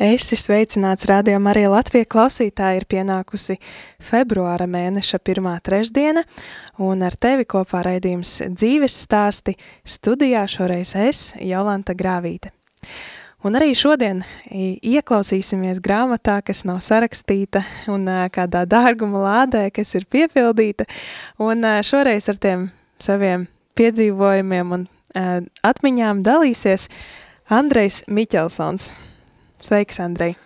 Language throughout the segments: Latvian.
Esi sveicināts rādījumā arī Latvija klausītāji ir pienākusi februāra mēneša pirmā trešdiena, un ar tevi kopā raidījums dzīves stāsti studijā šoreiz es, Jolanta Grāvīte. Un arī šodien ieklausīsimies grāmatā, kas nav sarakstīta, un kādā dārguma lādē, kas ir piepildīta, un šoreiz ar tiem saviem piedzīvojumiem un atmiņām dalīsies Andrejs Miķelsons. Sveiks, Andrej!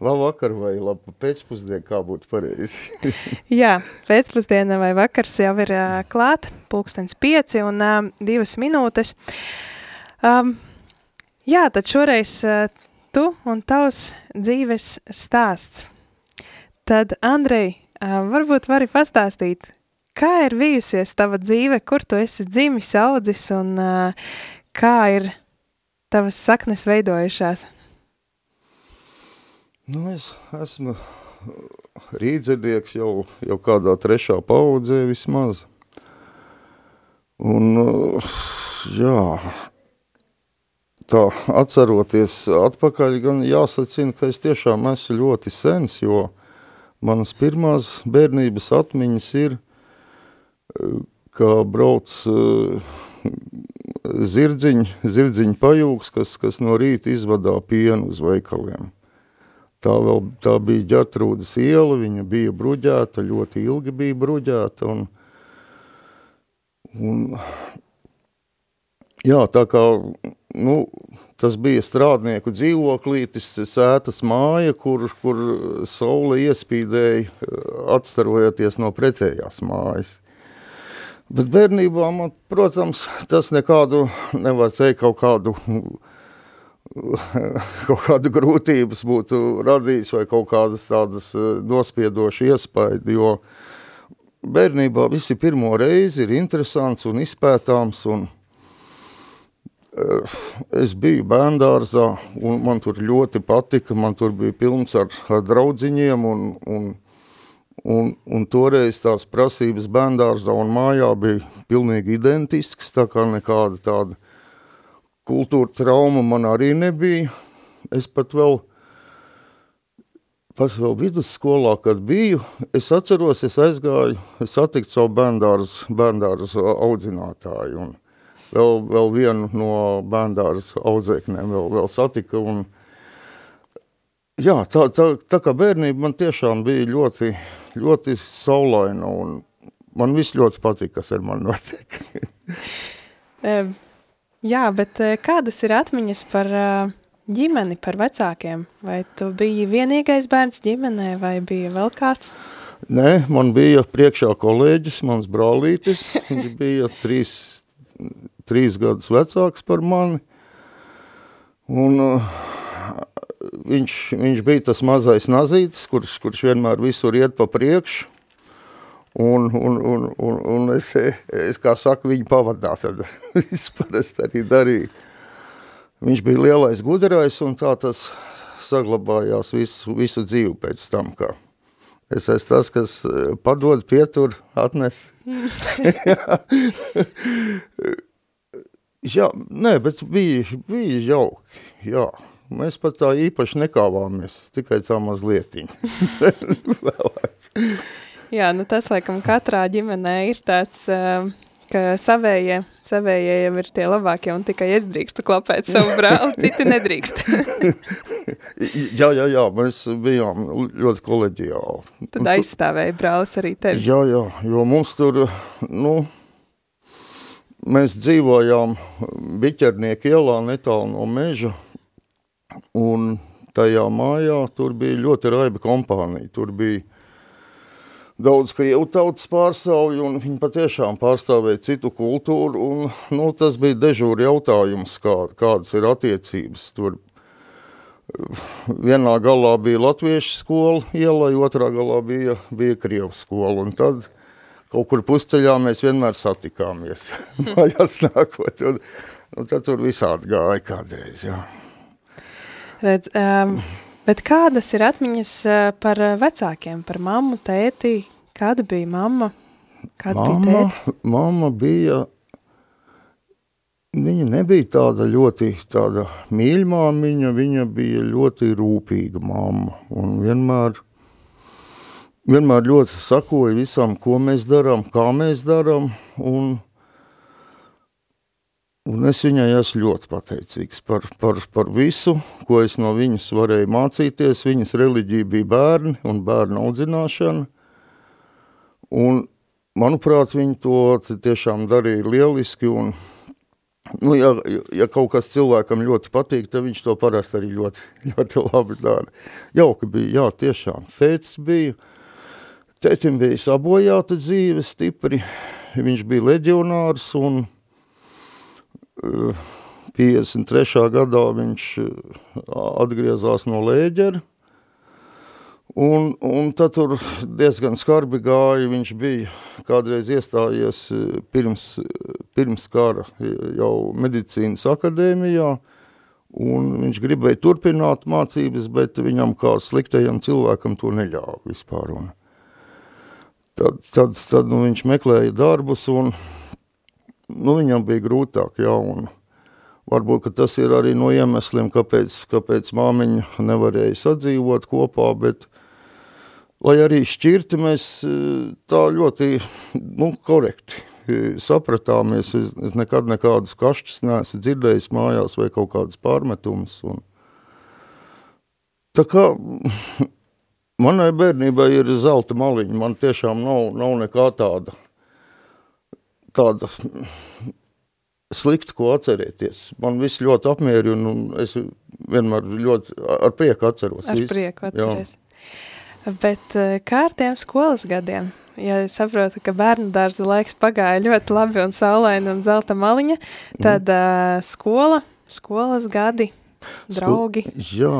Labu vakar vai labu pēcpusdienu, kā būtu pareizi. Jā, pēcpusdiena vai vakars jau ir uh, klāt, pulkstens pieci un uh, divas minūtes. Um, jā, tad šoreiz uh, tu un tavs dzīves stāsts. Tad, Andrej, uh, varbūt vari pastāstīt, kā ir bijusies tava dzīve, kur tu esi dzimis, audzis un uh, kā ir tavas saknes veidojušās? Nu, es esmu rīdzenieks jau, jau kādā trešā paudzē vismaz. Un, jā, tā atceroties atpakaļ, gan jāsacina, ka es tiešām esmu ļoti sens, jo manas pirmās bērnības atmiņas ir, kā brauc zirdziņ, zirdziņu pajūgs, kas, kas no rīta izvadā pienu uz veikaliem. Tā, vēl, tā bija ģertrūdas iela, viņa bija bruģēta, ļoti ilgi bija bruģēta. Un, un, jā, tā kā nu, tas bija strādnieku dzīvoklītis, sētas māja, kur, kur saule iespīdēja, atstarojoties no pretējās mājas. Bet bērnībā man, protams, tas nekādu, nevar teikt, kaut kādu kaut kāda grūtības būtu radījis vai kaut kādas tādas eh, nospiedošas iespējas, jo bērnībā visi pirmo reizi ir interesants un izpētāms, un uh, es biju bērndārzā, un man tur ļoti patika, man tur bija pilns ar, ar draudziņiem, un, un, un, un toreiz tās prasības bērndārzā un mājā bija pilnīgi identisks, tā kā nekāda tāda kultūra trauma man arī nebija. Es pat vēl, pats vēl vidusskolā, kad biju, es atceros, es aizgāju, es satiku savu bērndārs, bērndārs audzinātāju un vēl, vēl vienu no bērndārs audzēknēm vēl, vēl satika un jā, tā, tā, tā kā bērnība man tiešām bija ļoti, ļoti saulaina un man viss ļoti patika, kas ar mani notiek. Jā, bet eh, kādas ir atmiņas par eh, ģimeni, par vecākiem? Vai tu biji vienīgais bērns ģimenē vai bija vēl kāds? Nē, man bija priekšā kolēģis, mans brālītis, viņš bija trīs, trīs gadus vecāks par mani, un uh, viņš, viņš bija tas mazais nazītis, kurš, kurš vienmēr visur iet pa priekšu, Un, un, un, un, un es, es, kā saku, viņu pavadā tad viss parasti arī darīja. Viņš bija lielais gudarais un tā tas saglabājās visu, visu dzīvi pēc tam, kā es esmu tas, kas eh, padod, pietur, atnes. jā, nē, bet bija, bija jauki, jā. Mēs pat tā īpaši nekāvāmies, tikai tā mazlietiņa. Jā, nu tas laikam katrā ģimenē ir tāds, ka savējie savējiem ir tie labākie un tikai es drīkstu klapēt savu brāli, citi nedrīkst. jā, jā, jā, mēs bijām ļoti koleģiāli. Tad aizstāvēja brālis arī tevi. Jā, jā, jo mums tur, nu, mēs dzīvojām Biķernieku ielā netālu no meža, un tajā mājā tur bija ļoti raiba kompānija, tur bija daudz krievu tautas pārstāvju, un viņi patiešām pārstāvēja citu kultūru, un nu, tas bija dežūri jautājums, kā, kādas ir attiecības. Tur vienā galā bija latviešu skola ielai, otrā galā bija, bija krievu skola, un tad kaut kur pusceļā mēs vienmēr satikāmies, mājās nākot, un, un tad tur visādi gāja kādreiz, jā. Redz, um, Bet kādas ir atmiņas eh, par eh, vecākiem, par mammu, tēti? Kāda bija mamma? Kāds mamma, bija tētis? Mamma bija, viņa nebija tāda ļoti tāda mīļmāmiņa, viņa bija ļoti rūpīga mamma un vienmēr, vienmēr ļoti sakoja visam, ko mēs darām, kā mēs darām un Un es viņai esmu ļoti pateicīgs par, par, par visu, ko es no viņas varēju mācīties. Viņas reliģija bija bērni un bērnu audzināšana. Un, manuprāt, viņi to tiešām darīja lieliski. Un, nu, ja, ja kaut kas cilvēkam ļoti patīk, tad viņš to parasti arī ļoti, ļoti labi dara. Jauki bija, jā, tiešām. Tētis bija, tētim bija sabojāta dzīve stipri. Viņš bija leģionārs un 53. gadā viņš atgriezās no lēģera, un, un tad tur diezgan skarbi gāja, viņš bija kādreiz iestājies pirms, pirms kara jau medicīnas akadēmijā, un viņš gribēja turpināt mācības, bet viņam kā sliktajam cilvēkam to neļāva vispār, un tad, tad, tad nu, viņš meklēja darbus, un nu, viņam bija grūtāk, jā, un varbūt, tas ir arī no iemesliem, kāpēc, kāpēc māmiņa nevarēja sadzīvot kopā, bet, lai arī šķirti, mēs tā ļoti, nu, korekti sapratāmies, es, es nekad nekādus kašķus neesmu dzirdējis mājās vai kaut kādas pārmetumus, un tā kā manai bērnībai ir zelta maliņa, man tiešām nav, nav nekā tāda, tāda slikta, ko atcerēties. Man viss ļoti apmierina un es vienmēr ļoti ar prieku atceros. Ar visu. prieku atceries. Jā. Bet eh, kā ar tiem skolas gadiem? Ja saprotu, ka bērnu dārza laiks pagāja ļoti labi un saulaini un zelta maliņa, tad mm. uh, skola, skolas gadi, draugi. Sko jā,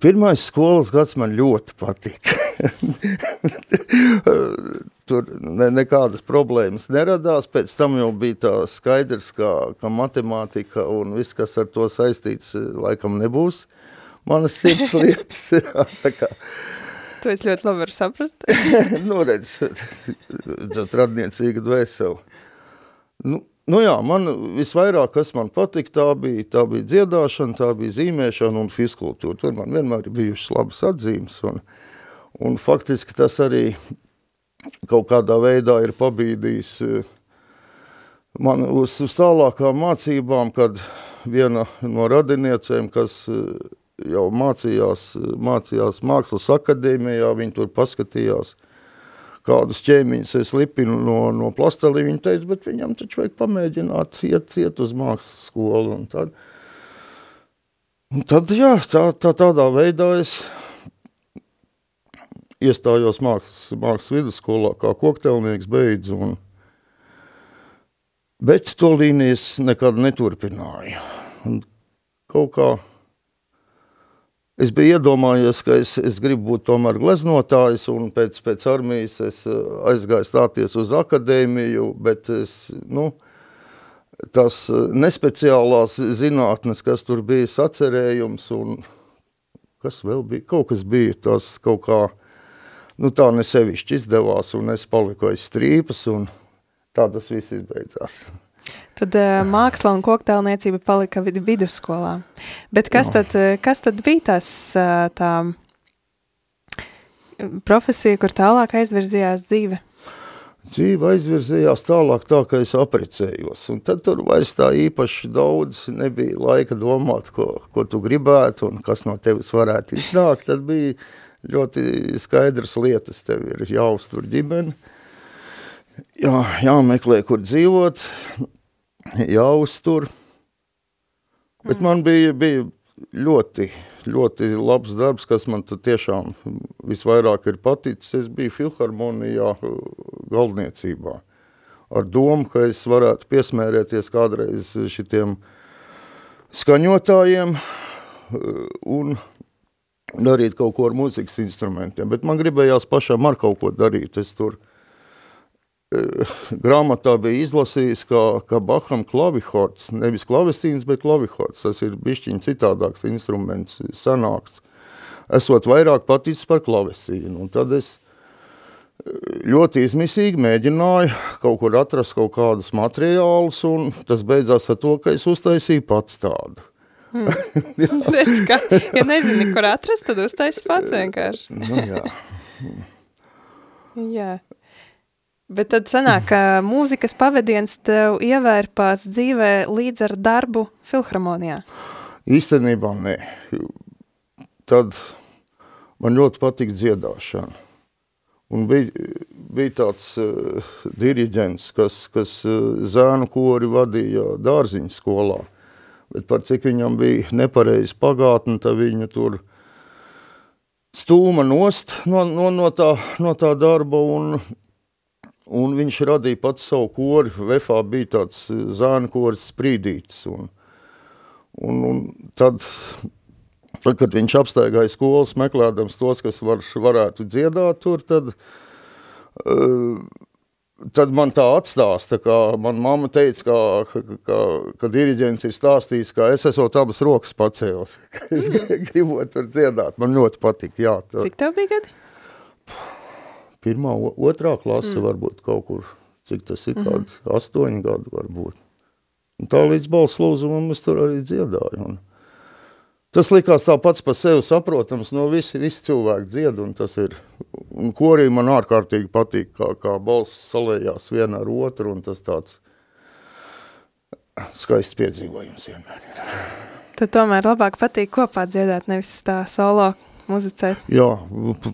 Pirmais skolas gads man ļoti patika. Tur ne, nekādas problēmas neradās, pēc tam jau bija tā skaidrs, ka, ka matemātika un viss, kas ar to saistīts, laikam nebūs manas sirds lietas. tā kā. To es ļoti labi varu saprast. nu, redz, radniecīga dvēseli. Nu, Nu jā, man visvairāk, kas man patika, tā bija, tā bija dziedāšana, tā bija zīmēšana un fiskultūra. Tur man vienmēr ir bijušas labas atzīmes, un, un faktiski tas arī kaut kādā veidā ir pabīdījis eh, man uz, uz tālākām mācībām, kad viena no radiniecēm, kas eh, jau mācījās, mācījās mākslas akadēmijā, viņi tur paskatījās – kādus ķēmiņus es lipinu no, no plastelī, viņa teica, bet viņam taču vajag pamēģināt iet, iet uz mākslas skolu. Un tad, un tad jā, tā, tā, tādā veidā es iestājos mākslas, mākslas vidusskolā kā koktelnieks beidzu. Un, bet to līnijas nekad neturpināju. Un kaut kā Es biju iedomājies, ka es, es gribu būt tomēr gleznotājs, un pēc, pēc armijas es eh, aizgāju stāties uz akadēmiju, bet es, nu, tas eh, nespeciālās zinātnes, kas tur bija sacerējums, un kas vēl bija, kaut kas bija, tas kaut kā, nu tā nesevišķi izdevās, un es paliku aiz strīpas, un tā tas viss izbeidzās. Tad uh, māksla un koktēlniecība palika vid vidusskolā. Bet kas tad, uh, kas tad bija tas uh, tā profesija, kur tālāk aizvirzījās dzīve? dzīve aizvirzījās tālāk tā, ka es aprecējos. Un tad tur vairs tā īpaši daudz nebija laika domāt, ko, ko tu gribētu un kas no tevis varētu iznākt. Tad bija ļoti skaidrs lietas, tev ir jāuztur ģimeni, jā, jāmeklē, kur dzīvot, jāuztur. Bet man bija, bija ļoti, ļoti labs darbs, kas man tiešām visvairāk ir paticis. Es biju filharmonijā galdniecībā ar domu, ka es varētu piesmērēties kādreiz šitiem skaņotājiem un darīt kaut ko ar mūzikas instrumentiem, bet man gribējās pašam ar kaut ko darīt. Es tur uh, grāmatā bija izlasījis, ka, ka Baham klavihorts, nevis klavesīns, bet klavihorts, tas ir bišķiņ citādāks instruments, sanāks, esot vairāk paticis par klavesīnu. Un tad es ļoti izmisīgi mēģināju kaut kur atrast kaut kādus materiālus, un tas beidzās ar to, ka es uztaisīju pats tādu. Hmm. Redz, ka, ja nezini, kur atrast, tad uztaisi pats vienkārši. nu, jā. jā. Bet tad sanāk, ka mūzikas pavadiens tev ievērpās dzīvē līdz ar darbu filharmonijā? Īstenībā nē. Tad man ļoti patika dziedāšana. Un bija, bija tāds uh, diriģents, kas, kas uh, zēnu kori vadīja dārziņu skolā. Bet par cik viņam bija nepareizi pagātne, tad viņu tur stūma nost no, no, no, tā, no tā darba un, un viņš radīja pats savu kori. Vefā bija tāds zēnu koris sprīdītis. Un, un, un tad Tad, kad viņš apstaigāja skolas, meklējams tos, kas var, varētu dziedāt tur, tad, uh, tad man tā atstāsta, ka man mamma teica, ka, ka, ka, ka diriģents ir stāstījis, ka es esot abas rokas pacēlis, es gribot tur dziedāt. Man ļoti patika, jā. Tā. Cik tev bija gadi? Pirmā, otrā klase mm. varbūt kaut kur, cik tas ir, mm -hmm. kāds astoņi gadi varbūt. Un tā līdz balss lūzumam es tur arī dziedāju. Un, Tas likās tā pats par sevi saprotams, no visi, visi cilvēki dzied, un tas ir, un korī man ārkārtīgi patīk, kā, kā balss salējās viena ar otru, un tas tāds skaists piedzīvojums vienmēr ir. Tad tomēr labāk patīk kopā dziedāt, nevis tā solo muzicēt. Jā,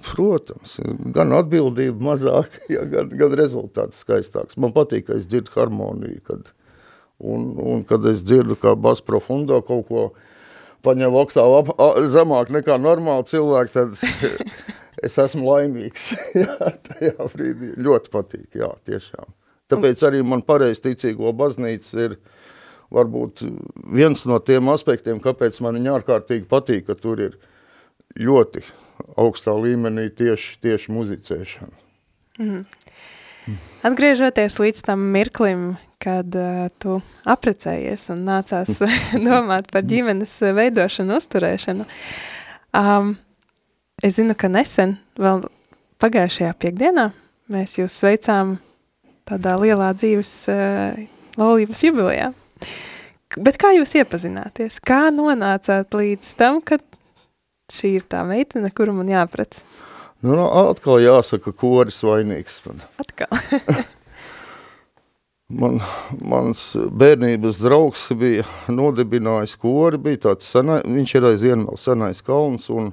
protams, gan atbildība mazāk, ja, gan, gan rezultāts skaistāks. Man patīk, ka es dzirdu harmoniju, kad, un, un kad es dzirdu kā bas profundo kaut ko, uh, paņem oktāvu ap, a, zemāk nekā normāli cilvēki, tad es esmu laimīgs. jā, tajā brīdī ļoti patīk, jā, tiešām. Tāpēc arī man pareiz ticīgo baznīca ir varbūt viens no tiem aspektiem, kāpēc man viņa ārkārtīgi patīk, ka tur ir ļoti augstā līmenī tieši, tieši muzicēšana. Mm. Atgriežoties līdz tam mirklim, kad uh, tu aprecējies un nācās domāt par ģimenes veidošanu, uzturēšanu. Um, es zinu, ka nesen, vēl pagājušajā piekdienā, mēs jūs sveicām tādā lielā dzīves uh, laulības jubilejā. Bet kā jūs iepazināties? Kā nonācāt līdz tam, ka šī ir tā meitene, kuru man jāprec? Nu, nu atkal jāsaka, koris vainīgs man. Atkal. Man, mans bērnības draugs bija nodibinājis kori, bija tāds senai, viņš ir aizvien vēl senais kalns, un,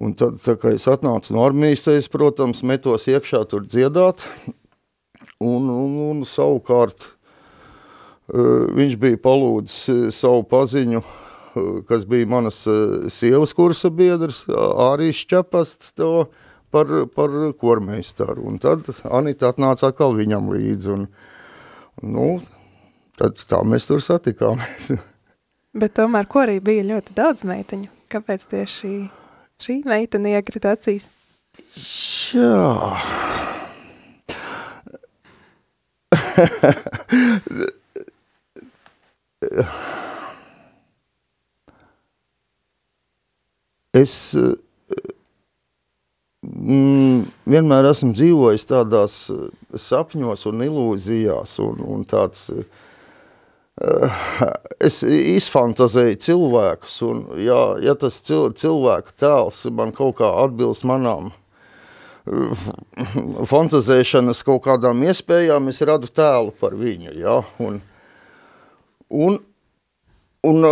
un tad, tā kā es atnācu no armijas, tad es, protams, metos iekšā tur dziedāt, un, un, un savukārt uh, viņš bija palūdzis savu paziņu, uh, kas bija manas sievas kursa biedrs, arī šķepasts to, uh, par, par kormeistaru. Un tad Anita atnāca atkal viņam līdzi. Un, nu, tad tā mēs tur satikāmies. Bet tomēr korī bija ļoti daudz meiteņu. Kāpēc tieši šī, šī meitene iekrita acīs? Jā. es mm, vienmēr esmu dzīvojis tādās eh, sapņos un ilūzijās un, un tāds, uh, es izfantazēju cilvēkus un ja, ja tas cil, cilvēku tēls man kaut kā atbilst manām fantazēšanas kaut kādām iespējām, es radu tēlu par viņu, ja, un, un, un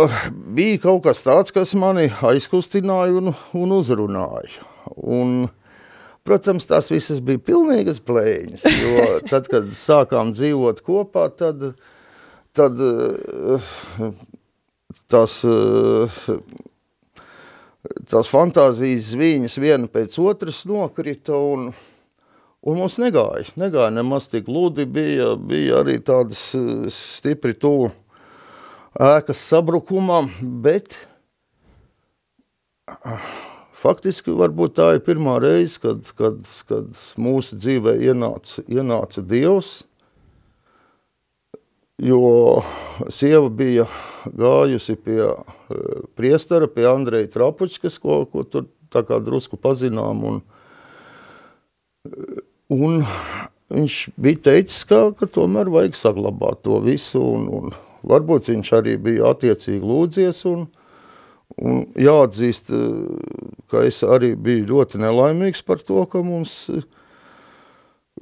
bija kaut kas tāds, kas mani aizkustināja un, un uzrunāja, un, Protams, tās visas bija pilnīgas plēņas, jo tad, kad sākām dzīvot kopā, tad, tad tās, tās fantāzijas zviņas viena pēc otras nokrita un, un mums negāja, negāja nemaz tik ludi, bija, bija arī tādas stipri tuvu ēkas sabrukumam, bet faktiski varbūt tā ir pirmā reize, kad, kad, kad mūsu dzīvē ienāca, ienāca Dievs, jo sieva bija gājusi pie uh, priestara, pie Andreja Trapučkas, ko, ko tur tā kā drusku pazinām, un, un viņš bija teicis, ka, ka tomēr vajag saglabāt to visu, un, un varbūt viņš arī bija attiecīgi lūdzies, un, Un jāatzīst, ka es arī biju ļoti nelaimīgs par to, ka mums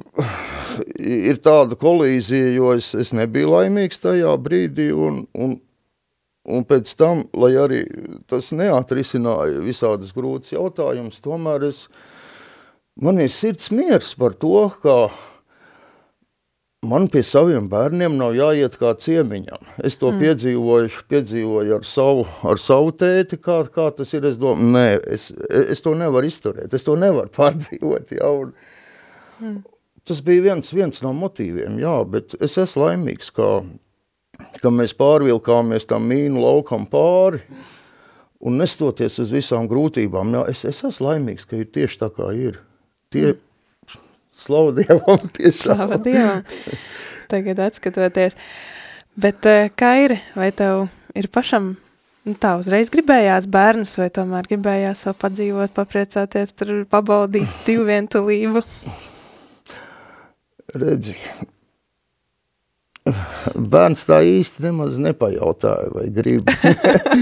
ir tāda kolīzija, jo es, es nebiju laimīgs tajā brīdī, un, un, un pēc tam, lai arī tas neatrisināja visādas grūtas jautājumus, tomēr es, man ir sirds miers par to, ka man pie saviem bērniem nav jāiet kā ciemiņam. Es to mm. piedzīvoju, piedzīvoju ar, savu, ar savu tēti, kā, kā tas ir. Es domāju, nē, es, es to nevaru izturēt, es to nevaru pārdzīvot. Ja, un, mm. Tas bija viens, viens no motīviem, jā, bet es esmu laimīgs, ka, ka mēs pārvilkāmies tam mīnu laukam pāri, un nestoties uz visām grūtībām, jā, es, es esmu laimīgs, ka ir tieši tā kā ir. Tie, mm Slavu Dievam. Slava Dievam. Tagad atskatoties. Bet, eh, Kairi, vai tev ir pašam nu, tā uzreiz gribējās bērnus, vai tomēr gribējās vēl padzīvot, papriecāties, tur pabaudīt divu vientulību? Redzi, bērns tā īsti nemaz nepajautāja, vai grib.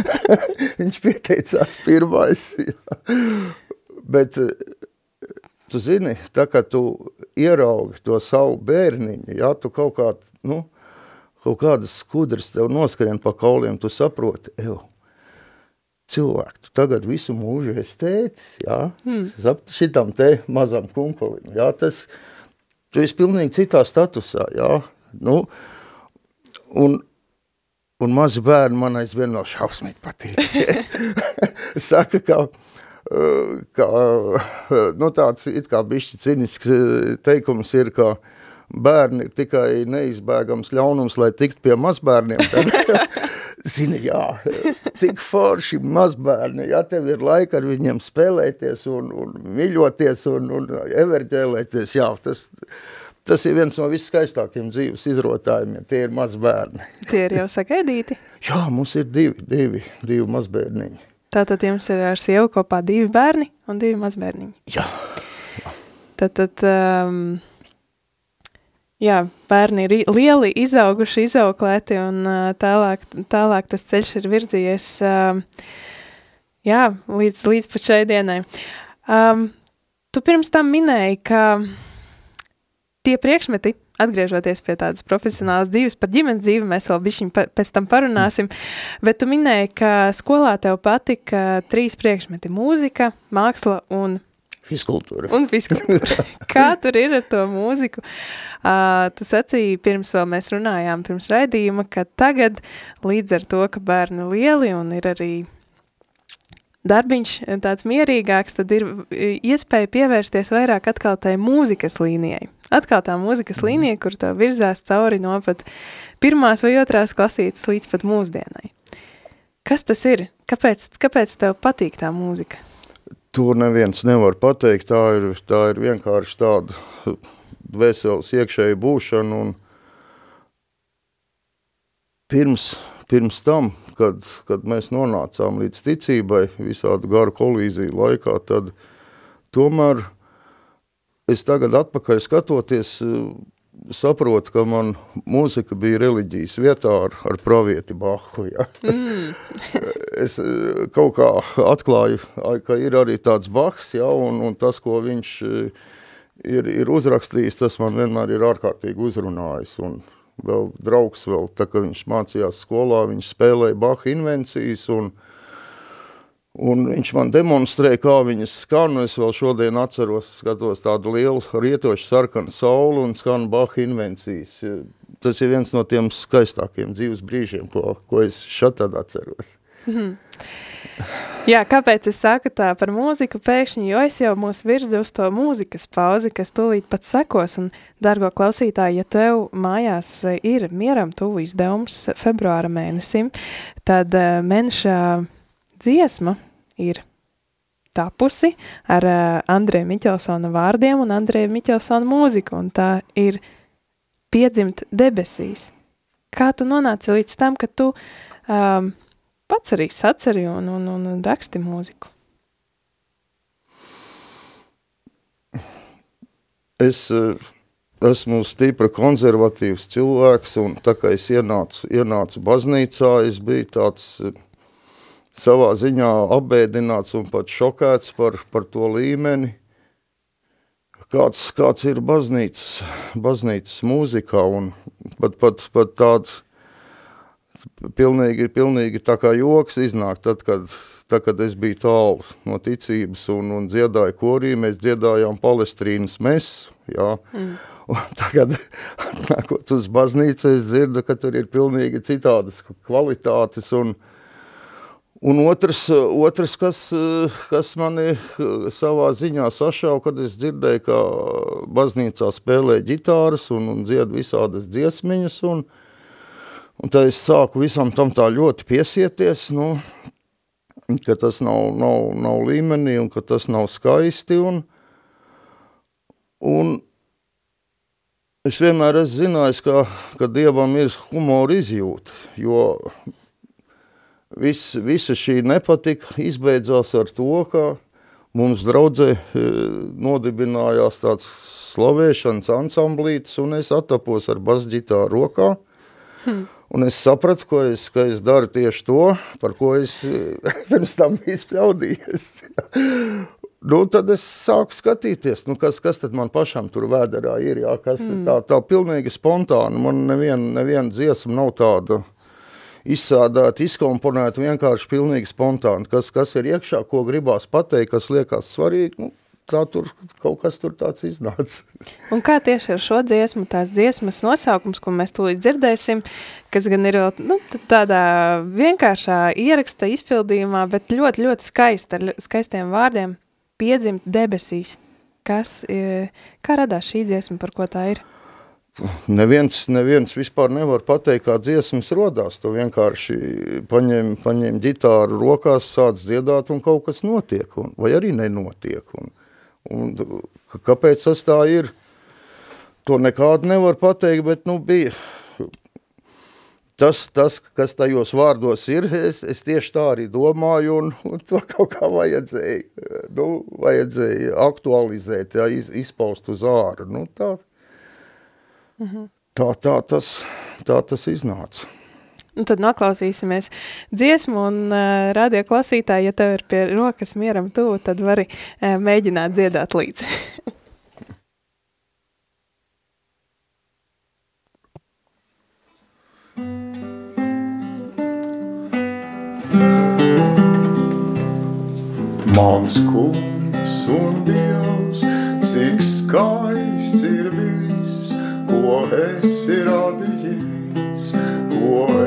Viņš pieteicās pirmais. Bet tu zini, tā kā tu ieraugi to savu bērniņu, ja tu kaut kā, nu, kaut kādas skudras tev noskrien pa kauliem, tu saproti, ev, cilvēku, tu tagad visu mūžu esi tētis, jā, hmm. šitam te mazam kumpulim, jā, tas, tu esi pilnīgi citā statusā, jā, nu, un, un mazi bērni man aizvien vēl šausmīgi patīk. Saka, ka kā, nu tāds it kā bišķi cinisks eh, teikums ir, ka bērni ir tikai neizbēgams ļaunums, lai tikt pie mazbērniem, tad, zini, jā, tik forši mazbērni, ja tev ir laika ar viņiem spēlēties un, un mīļoties un, un everģēlēties, jā, tas, tas ir viens no viskaistākiem dzīves izrotājumiem, tie ir mazbērni. Tie ir jau sagaidīti? jā, mums ir divi, divi, divi mazbērniņi. Tātad jums ir ar sievu kopā divi bērni un divi mazbērniņi. Jā. jā. Tātad, um, jā, bērni ir lieli, izauguši, izauklēti un uh, tālāk, tālāk tas ceļš ir virzījies, uh, jā, līdz, līdz pat šai dienai. Um, tu pirms tam minēji, ka tie priekšmeti, atgriežoties pie tādas profesionālas dzīves, par ģimenes dzīvi mēs vēl bišķiņ pēc tam parunāsim, bet tu minēji, ka skolā tev patika trīs priekšmeti – mūzika, māksla un Fiskultūra. Un fiskultūra. Kā tur ir ar to mūziku? Uh, tu sacīji, pirms vēl mēs runājām, pirms raidījuma, ka tagad līdz ar to, ka bērni lieli un ir arī darbiņš tāds mierīgāks, tad ir iespēja pievērsties vairāk atkal tai mūzikas līnijai. Atkal tā mūzikas mhm. līnija, kur tev virzās cauri no pat pirmās vai otrās klasītes līdz pat mūsdienai. Kas tas ir? Kāpēc, kāpēc tev patīk tā mūzika? To neviens nevar pateikt, tā ir, tā ir vienkārši tāda dvēseles iekšēja būšana un pirms, pirms tam, kad, kad mēs nonācām līdz ticībai visādu garu kolīziju laikā, tad tomēr es tagad atpakaļ skatoties, saprotu, ka man mūzika bija reliģijas vietā ar, ar pravieti Bahu. Ja. Mm. es eh, kaut kā atklāju, ka ir arī tāds Bahs, ja, un, un tas, ko viņš eh, ir, ir uzrakstījis, tas man vienmēr ir ārkārtīgi uzrunājis. Un vēl draugs vēl, tā kā viņš mācījās skolā, viņš spēlēja Baha invencijas un Un viņš man demonstrēja, kā viņas skan, es vēl šodien atceros, skatos tādu lielu rietošu sarkanu saulu un skan Baha invencijas. Tas ir viens no tiem skaistākiem dzīves brīžiem, ko, ko es šat tad atceros. Mm. Jā, kāpēc es saku tā par mūziku pēkšņi, jo es jau mūs virzu uz to mūzikas pauzi, kas tūlīt pat sekos, un, dargo klausītāji, ja tev mājās ir mieram tuvu izdevums februāra mēnesim, tad uh, mēneša dziesma ir tapusi ar uh, Andreja Miķelsona vārdiem un Andreja Miķelsona mūziku, un tā ir piedzimt debesīs. Kā tu nonāci līdz tam, ka tu um, pats arī saceri un, un, un raksti mūziku? Es uh, esmu stipri konservatīvs cilvēks, un tā kā es ienācu, ienācu baznīcā, es biju tāds uh, savā ziņā apbēdināts un pat šokēts par, par to līmeni, kāds, kāds ir baznīcas, baznīcas mūzikā un pat, pat, pat tāds pilnīgi, pilnīgi tā kā joks iznāk tad, kad, tad, kad es biju tālu no ticības un, un dziedāju korī, mēs dziedājām Palestrīnas mesu, jā, mm. Un tagad, nākot uz baznīcu, es dzirdu, ka tur ir pilnīgi citādas kvalitātes un, uh, Un otrs, otrs kas, kas mani savā ziņā sašauja, kad es dzirdēju, ka baznīcā spēlē ģitāras un, un dzied visādas dziesmiņas, un, un tad es sāku visam tam tā ļoti piesieties, nu, ka tas nav, nav, nav līmenī un ka tas nav skaisti, un, un es vienmēr esmu zinājis, ka, ka Dievam ir humora izjūta, jo Viss, visa šī nepatika izbeidzās ar to, ka mums draudzē e, nodibinājās tāds slavēšanas ansamblītis, un es attapos ar basģitāru rokā. Hmm. Un es sapratu, ko es, ka es daru tieši to, par ko es pirms tam biju spļaudījies. nu, tad es sāku skatīties, nu, kas, kas tad man pašam tur vēderā ir, jā, kas mm. tā, tā pilnīgi spontāni, man neviena nevien dziesma nav tāda, izsādāt, izkomponēt vienkārši pilnīgi spontāni, kas, kas ir iekšā, ko gribās pateikt, kas liekas svarīgi, nu, tā tur kaut kas tur tāds iznāca. Un kā tieši ar šo dziesmu, tās dziesmas nosaukums, ko mēs tūlīt dzirdēsim, kas gan ir nu, tādā vienkāršā ieraksta izpildījumā, bet ļoti, ļoti skaista, ar skaistiem vārdiem, piedzimt debesīs. Kas, e, kā radās šī dziesma, par ko tā ir? neviens, neviens vispār nevar pateikt, kā dziesmas rodās. Tu vienkārši paņem, paņem ģitāru rokās, sāc dziedāt un kaut kas notiek, un, vai arī nenotiek. Un, un, kāpēc tas tā ir? To nekādu nevar pateikt, bet nu bija tas, tas, kas tajos vārdos ir, es, es tieši tā arī domāju, un, un to kaut kā vajadzēja, nu, vajadzēja aktualizēt, jā, iz, izpaust uz āru. Nu, tā, Mhm. Tā, tā, tas, tā tas iznāca. Un tad noklausīsimies dziesmu, un uh, radio klausītāji, ja tev ir pie rokas mieram tuvu, tad vari uh, mēģināt dziedāt līdzi. Mans kungs un Dievs, cik skaists ir bijis, ko esi radījis, ko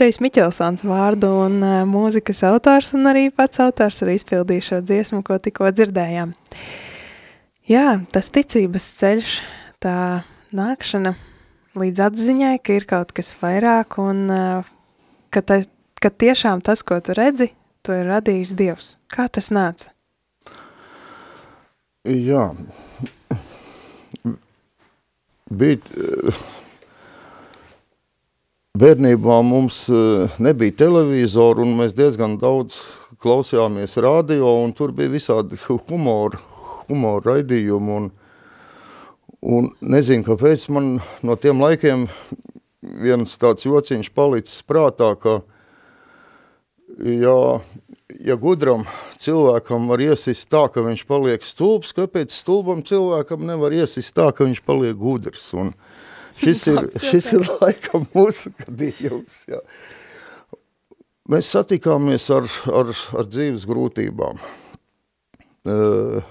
Andrejs Miķelsons vārdu un uh, mūzikas autors un arī pats autors arī izpildīja šo dziesmu, ko tikko dzirdējām. Jā, tas ticības ceļš, tā nākšana līdz atziņai, ka ir kaut kas vairāk un uh, ka, ta, ka tiešām tas, ko tu redzi, to ir radījis Dievs. Kā tas nāca? Jā, bija eh, bērnībā mums eh, nebija televizoru un mēs diezgan daudz klausījāmies radio un tur bija visādi humora, humora raidījumi un, un nezinu, kāpēc man no tiem laikiem viens tāds jociņš palicis prātā, ka ja, ja gudram cilvēkam var iesist tā, ka viņš paliek stulbs, kāpēc stulbam cilvēkam nevar iesist tā, ka viņš paliek gudrs. Un šis, ir, šis ir laikam mūsu gadījums. Jā. Mēs satikāmies ar, ar, ar dzīves grūtībām.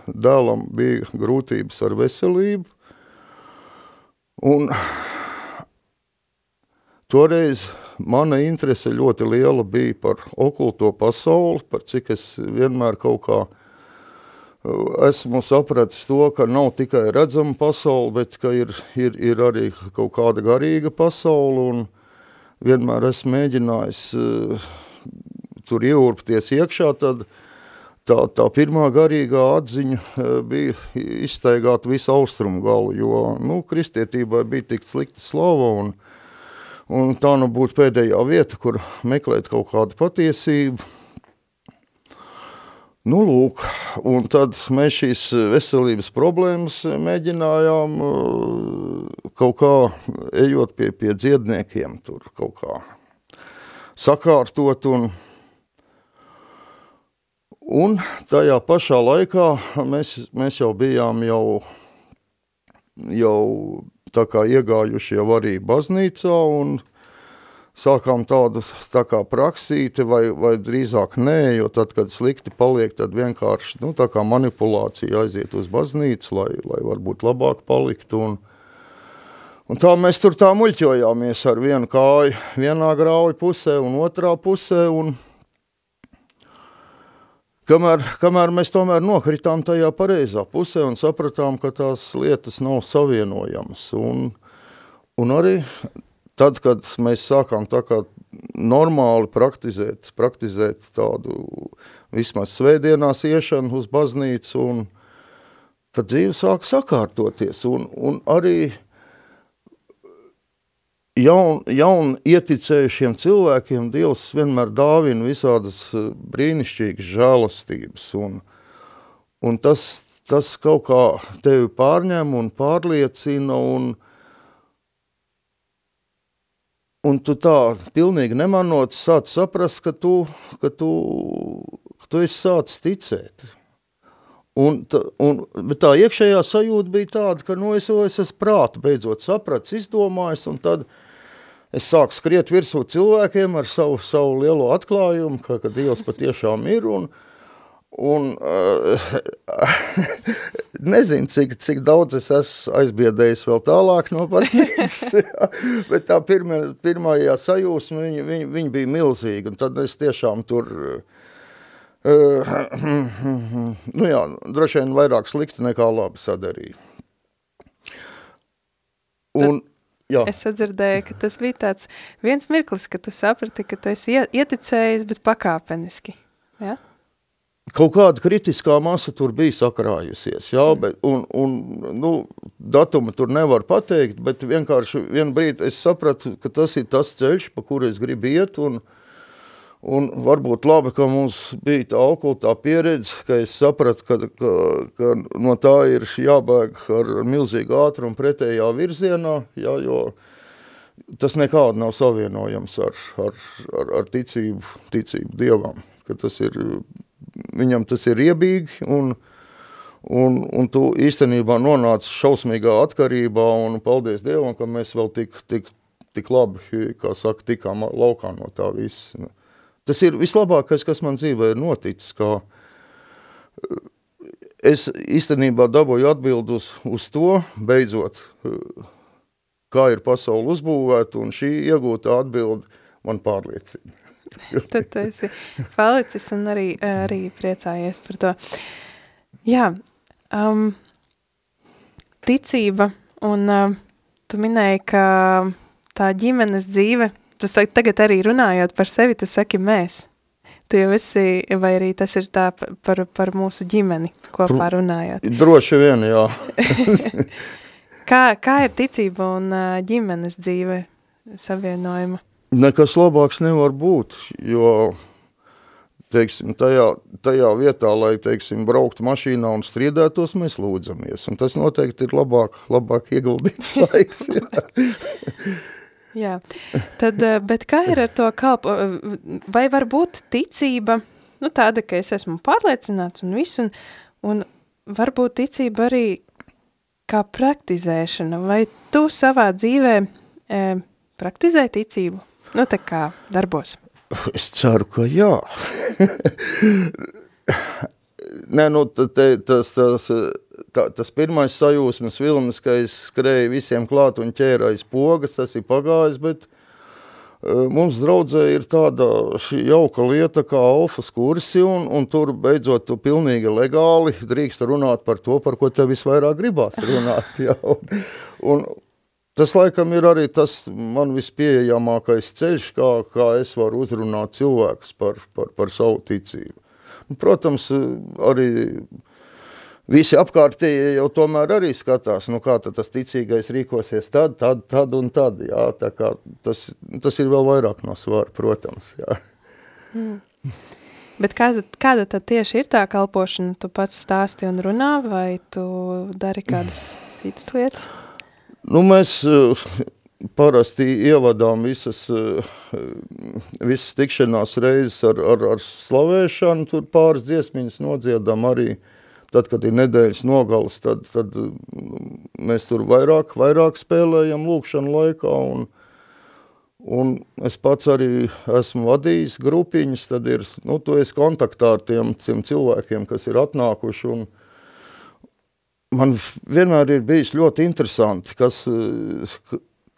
Dēlam bija grūtības ar veselību, un toreiz mana interese ļoti liela bija par okulto pasauli, par cik es vienmēr kaut kā uh, esmu sapratis to, ka nav tikai redzama pasaule, bet ka ir, ir, ir arī kaut kāda garīga pasaule, vienmēr esmu mēģinājis uh, tur ieurpties iekšā, tad tā, tā pirmā garīgā atziņa uh, bija izstaigāt visu austrumu galu, jo, nu, kristietībai bija tik slikta slava, un Un tā nu būtu pēdējā vieta, kur meklēt kaut kādu patiesību. Nu, lūk, un tad mēs šīs veselības problēmas mēģinājām uh, kaut kā ejot pie, pie dziedniekiem, tur kaut kā sakārtot un, un tajā pašā laikā mēs, mēs jau bijām jau, jau tā kā iegājuši jau arī baznīcā un sākām tādu tā kā praksīti vai, vai drīzāk nē, jo tad, kad slikti paliek, tad vienkārši nu, tā kā manipulācija aiziet uz baznīcu, lai, lai varbūt labāk paliktu un, un tā mēs tur tā muļķojāmies ar vienu kāju vienā grauju pusē un otrā pusē un Kamēr, kamēr mēs tomēr nokritām tajā pareizā pusē un sapratām, ka tās lietas nav savienojamas. Un, un arī tad, kad mēs sākām tā kā normāli praktizēt, praktizēt tādu vismaz svētdienās iešanu uz baznīcu, un tad dzīve sāk sakārtoties. Un, un arī jaun, jaun ieticējušiem cilvēkiem Dievs vienmēr dāvina visādas eh, brīnišķīgas žēlastības, un, un tas, tas kaut kā tevi pārņem un pārliecina, un, un tu tā pilnīgi nemanot sāc saprast, ka tu, ka tu, ka tu esi sācis ticēt. Un, ta, un, bet tā iekšējā sajūta bija tāda, ka nu, es, es esmu prātu beidzot saprats, izdomājis, un tad es sāku skriet virsū cilvēkiem ar savu, savu lielo atklājumu, ka, ka Dievs patiešām ir, un, un uh, nezinu, cik, cik daudz es esmu aizbiedējis vēl tālāk no baznīcas, bet tā pirmā, pirmajā sajūsma, viņa, viņa, viņa bija milzīga, un tad es tiešām tur, uh, nu jā, droši vien vairāk slikti nekā labi sadarīju. Un, Jā. Es sadzirdēju, ka tas bija tāds viens mirklis, ka tu saprati, ka tu esi ieticējis, bet pakāpeniski. Ja? Kaut kāda kritiskā masa tur bija sakrājusies, jā, mm. bet, un, un nu, datumu tur nevar pateikt, bet vienkārši vienu brīdi es sapratu, ka tas ir tas ceļš, pa kuru es gribu iet, un, Un varbūt labi, ka mums bija tā okultā pieredze, ka es sapratu, ka, ka, ka no tā ir jābēg ar milzīgu ātrumu pretējā virzienā, jā, jo, tas nekādi nav savienojams ar, ar, ar, ar ticību, ticību Dievam, ka tas ir, viņam tas ir riebīgi un, un, un tu īstenībā nonāc šausmīgā atkarībā un paldies Dievam, ka mēs vēl tik, tik, tik labi, kā saka, tikām laukā no tā viss. Tas ir vislabākais, kas man dzīvē ir noticis, kā es īstenībā dabūju atbildus uz to, beidzot, kā ir pasauli uzbūvēta, un šī iegūtā atbilde man pārliecina. Tad tu esi palicis un arī, arī priecājies par to. Jā, um, ticība, un uh, tu minēji, ka tā ģimenes dzīve, tu tagad arī runājot par sevi, tu saki mēs. Tu jau esi, vai arī tas ir tā par, par mūsu ģimeni kopā runājot? Droši vien, jā. kā, kā ir ticība un ģimenes dzīve savienojuma? Nekas labāks nevar būt, jo teiksim, tajā, tajā vietā, lai teiksim, brauktu mašīnā un striedētos, mēs lūdzamies. Un tas noteikti ir labāk, labāk ieguldīts laiks. Jā, tad, eh, bet kā ir ar to kalpo, vai var būt ticība, nu tāda, ka es esmu pārliecināts un viss, un, un varbūt ticība arī kā praktizēšana, vai tu savā dzīvē e, praktizē ticību? Nu, tā kā darbos. Es ceru, ka jā. Nē, nu, te, tas, tas, tā, tas pirmais sajūsmas vilnis, ka es skrēju visiem klāt un aiz pogas, tas ir pagājis, bet uh, mums draudzē ir tāda jauka lieta kā alfas kursi, un, un tur beidzot tu pilnīgi legāli drīkst runāt par to, par ko tev visvairāk gribās runāt. Jā, un, un, Tas laikam ir arī tas man vispieejamākais ceļš, kā, kā es varu uzrunāt cilvēkus par, par, par savu ticību. Nu, protams, arī visi apkārtējie jau tomēr arī skatās, nu kā tas ticīgais rīkosies tad, tad, tad un tad, jā, tā kā tas, tas ir vēl vairāk no svara, protams, jā. Mm. Bet kāda, kāda tad tieši ir tā kalpošana? Tu pats stāsti un runā, vai tu dari kādas citas lietas? Nu, mēs uh, parasti ievadām visas, uh, visas tikšanās reizes ar, ar, ar slavēšanu, tur pāris dziesmiņas nodziedam arī. Tad, kad ir nedēļas nogals, tad, tad mm, mēs tur vairāk, vairāk spēlējam lūkšanu laikā, un, un es pats arī esmu vadījis grupiņas, tad ir, nu, tu esi kontaktā ar tiem, tiem cilvēkiem, kas ir atnākuši, un man vienmēr ir bijis ļoti interesanti, kas,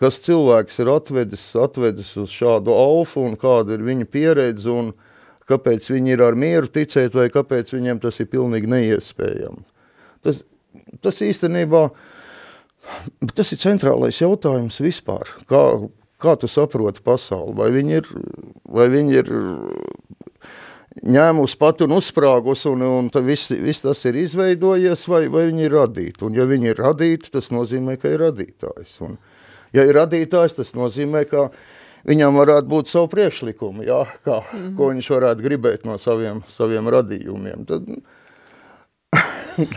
kas cilvēks ir atvedis, atvedis uz šādu alfu, un kāda ir viņa pieredze, un, kāpēc viņi ir ar mieru ticēt, vai kāpēc viņiem tas ir pilnīgi neiespējami. Tas, tas īstenībā, tas ir centrālais jautājums vispār, kā, kā tu saproti pasauli, vai viņi ir, vai viņi ir ņēmusi pat un uzsprāgus, un, un viss, viss tas ir izveidojies, vai, vai viņi ir radīti. Un ja viņi ir radīti, tas nozīmē, ka ir radītājs. Un, ja ir radītājs, tas nozīmē, ka viņam varētu būt savu priekšlikumu, jā, kā, mm -hmm. ko viņš varētu gribēt no saviem, saviem radījumiem. Tad,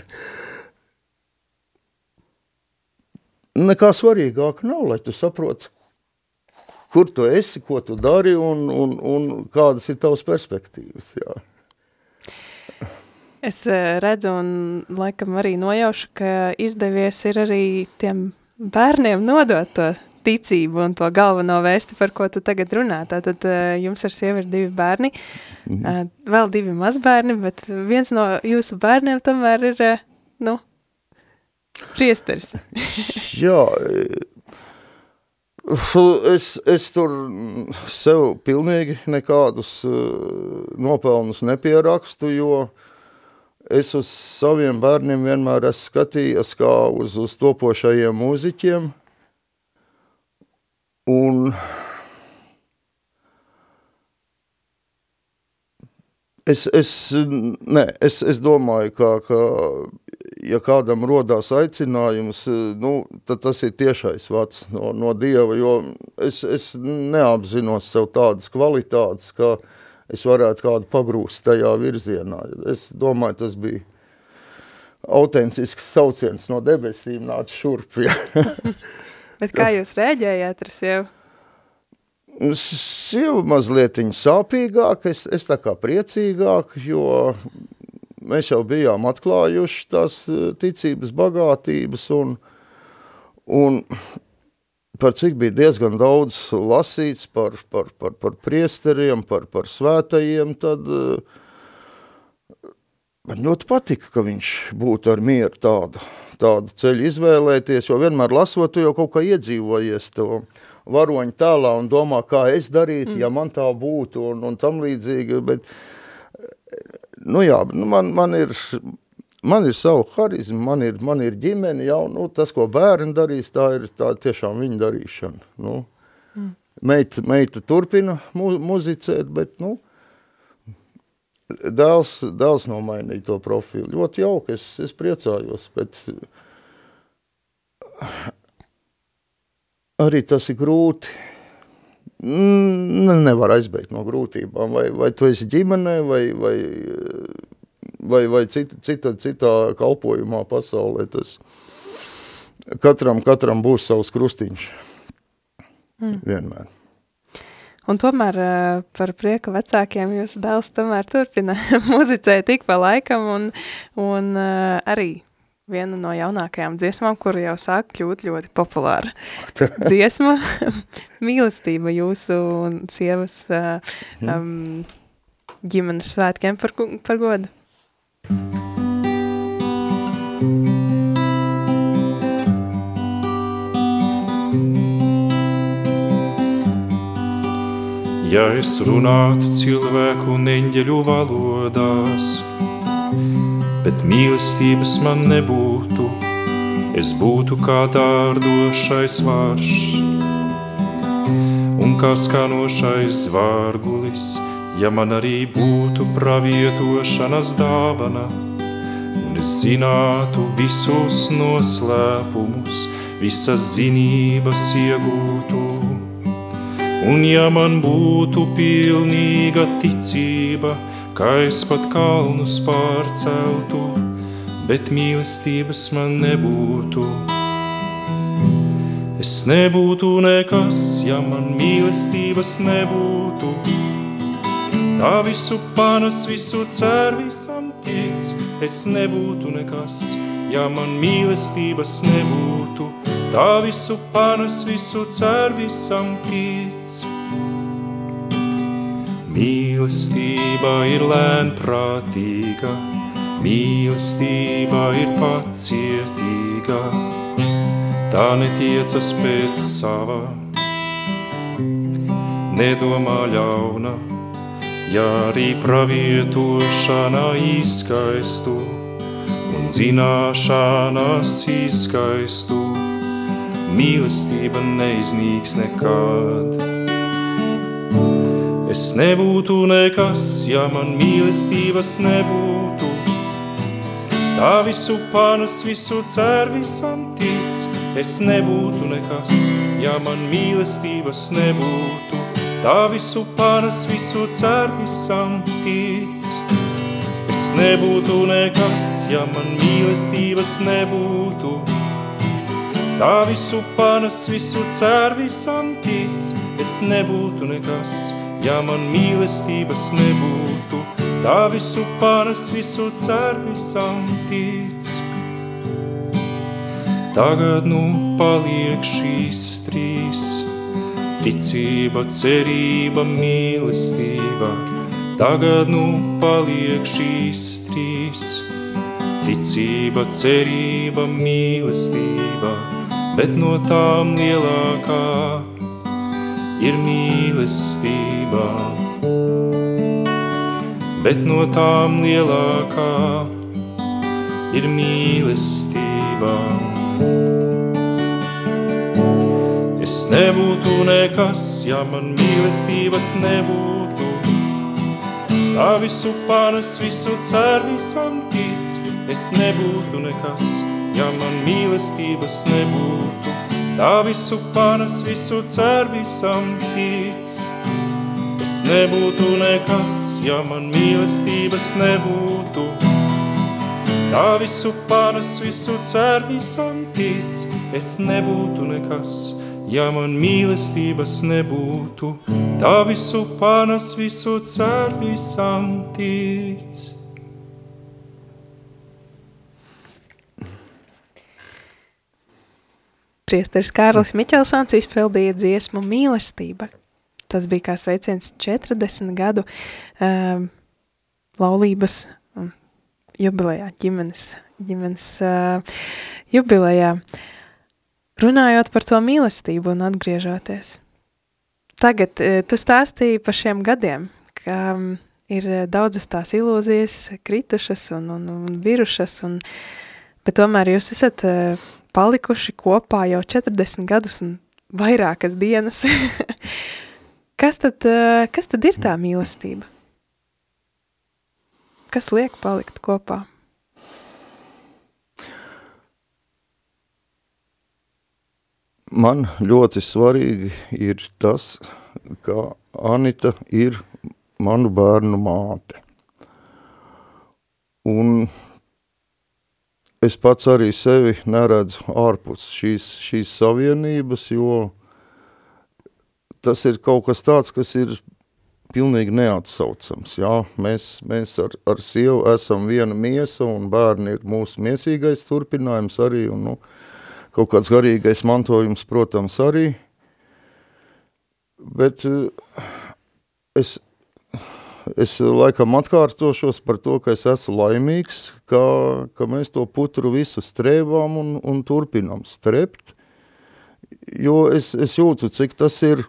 nekā svarīgāk nav, lai tu saproti, kur tu esi, ko tu dari un, un, un kādas ir tavas perspektīvas. Jā. Es eh, redzu un laikam arī nojaušu, ka izdevies ir arī tiem bērniem nodot to ticību un to galveno vēsti, par ko tu tagad runā. Tātad uh, jums ar sievu ir divi bērni, mm. uh, vēl divi mazbērni, bet viens no jūsu bērniem tomēr ir, nu, priesteris. Jā, es, es tur sev pilnīgi nekādus uh, nopelnus nepierakstu, jo es uz saviem bērniem vienmēr esmu skatījies kā uz, uz topošajiem mūziķiem – Un es, es, ne, es, es domāju, ka, ka ja kādam rodās aicinājums, nu, tad tas ir tiešais vats no, no Dieva, jo es, es neapzinos sev tādas kvalitātes, ka es varētu kādu pagrūst tajā virzienā. Es domāju, tas bija autentisks sauciens no debesīm nāca šurp. Ja. Bet kā jūs rēģējāt ar sievu? Sieva mazliet sāpīgāk, es, es tā kā priecīgāk, jo mēs jau bijām atklājuši tās eh, ticības bagātības un, un par cik bija diezgan daudz lasīts par, par, par, par priesteriem, par, par svētajiem, tad uh, man ļoti patika, ka viņš būtu ar mieru tādu, tādu ceļu izvēlēties, jo vienmēr lasot, tu jau kaut kā iedzīvojies to varoņu tālā un domā, kā es darītu, mm. ja man tā būtu un, un tam līdzīgi, bet, nu jā, nu man, man ir, man ir savu harizmu, man ir, man ir ģimene, jau, nu, tas, ko bērni darīs, tā ir tā tiešām viņa darīšana, nu. Mm. Meita, meita turpina mu, muzicēt, bet, nu, dēls, dēls nomainīja to profilu. Ļoti jauki, es, es priecājos, bet arī tas ir grūti. Mm, nevar aizbeigt no grūtībām. Vai, vai tu esi ģimenē, vai, vai, vai, vai cita, cita, citā kalpojumā pasaulē. Tas katram, katram būs savs krustiņš. Mm. Vienmēr. Un tomēr uh, par prieku vecākiem jūsu dēls tomēr turpina muzicēt ik pa laikam un, un uh, arī viena no jaunākajām dziesmām, kuru jau sāk kļūt ļoti populāra. Dziesma, mīlestība jūsu un sievas uh, um, ģimenes svētkiem par, par godu. Ja es runātu cilvēku un eņģeļu valodās, bet mīlestības man nebūtu, es būtu kā dārdošais vārš un kā skanošais zvārgulis, ja man arī būtu pravietošanas dāvana, un es zinātu visus noslēpumus, visas zinības iegūtu. Un ja man būtu pilnīga ticība, kā es pat kalnus pārceltu, bet mīlestības man nebūtu. Es nebūtu nekas, ja man mīlestības nebūtu. Tā visu panas, visu cer, visam tic. Es nebūtu nekas, ja man mīlestības nebūtu tā visu panes, visu cer, visam tic. Mīlestība ir lēnprātīga, mīlestība ir pacietīga, tā netiecas pēc sava, nedomā ļauna, ja arī pravietošana izskaistu un zināšanas izskaistu. Mīlestība neiznīks nekad. Es nebūtu nekas, ja man mīlestības nebūtu. Tā visu panas, visu cer, visam tic. Es nebūtu nekas, ja man mīlestības nebūtu. Tā visu panas, visu cer, visam tic. Es nebūtu nekas, ja man mīlestības nebūtu. Tā visu panas, visu cer, visam tic, es nebūtu nekas, ja man mīlestības nebūtu. Tā visu panas, visu cer, visam tic. Tagad nu paliek šīs trīs, ticība, cerība, mīlestība. Tagad nu paliek šīs trīs, ticība, cerība, mīlestība bet no tām lielākā ir mīlestība. Bet no tām lielākā ir mīlestība. Es nebūtu nekas, ja man mīlestības nebūtu. Tā visu panes, visu cer, visam tic, es nebūtu nekas, ja man mīlestības nebūtu. Tā visu panes, visu cer, visam tic. Es nebūtu nekas, ja man mīlestības nebūtu. Tā visu panes, visu cer, visam tic. Es nebūtu nekas, ja man mīlestības nebūtu, tā visu panas, visu cer, visam tic. Priesteris Kārlis Miķelsons izpildīja dziesmu mīlestība. Tas bija kā sveiciens 40 gadu um, laulības um, jubilejā, ģimenes, ģimenes uh, jubilejā. Runājot par to mīlestību un atgriežoties. Tagad uh, tu stāstīji par šiem gadiem, ka um, ir daudzas tās ilūzijas kritušas un, un, un virušas, un, bet tomēr jūs esat uh, palikuši kopā jau 40 gadus un vairākas dienas. kas, tad, eh, kas tad ir tā mīlestība? Kas liek palikt kopā? Man ļoti svarīgi ir tas, ka Anita ir manu bērnu māte. Un es pats arī sevi neredzu ārpus šīs, šīs savienības, jo tas ir kaut kas tāds, kas ir pilnīgi neatsaucams. Jā, mēs mēs ar, ar sievu esam viena miesa un bērni ir mūsu miesīgais turpinājums arī un nu, kaut kāds garīgais mantojums, protams, arī. Bet eh, es, es laikam atkārtošos par to, ka es esmu laimīgs, ka, ka mēs to putru visu strēvām un, un turpinām strept, jo es, es jūtu, cik tas ir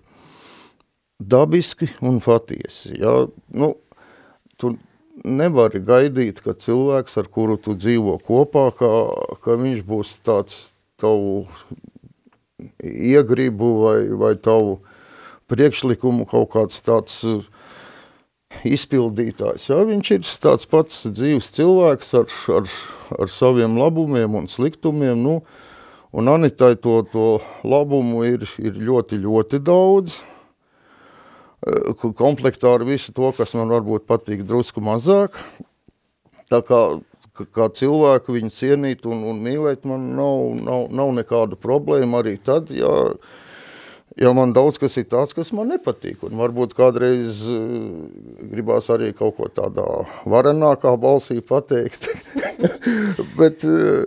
dabiski un patiesi. Ja? Nu, tu nevari gaidīt, ka cilvēks, ar kuru tu dzīvo kopā, ka, ka viņš būs tāds tavu iegribu vai, vai tavu priekšlikumu kaut kāds tāds uh, izpildītājs. Jā, viņš ir tāds pats dzīves cilvēks ar, ar, ar saviem labumiem un sliktumiem. Nu, un Anitai to, to labumu ir, ir ļoti, ļoti daudz. Komplektā ar visu to, kas man varbūt patīk drusku mazāk. Tā kā, kā cilvēku viņu cienīt un, un mīlēt, man nav, nav, nav nekāda problēma arī tad, ja Jo man daudz kas ir tāds, kas man nepatīk. Un varbūt kādreiz uh, gribās arī kaut ko tādā varenākā balsī pateikt. Bet uh,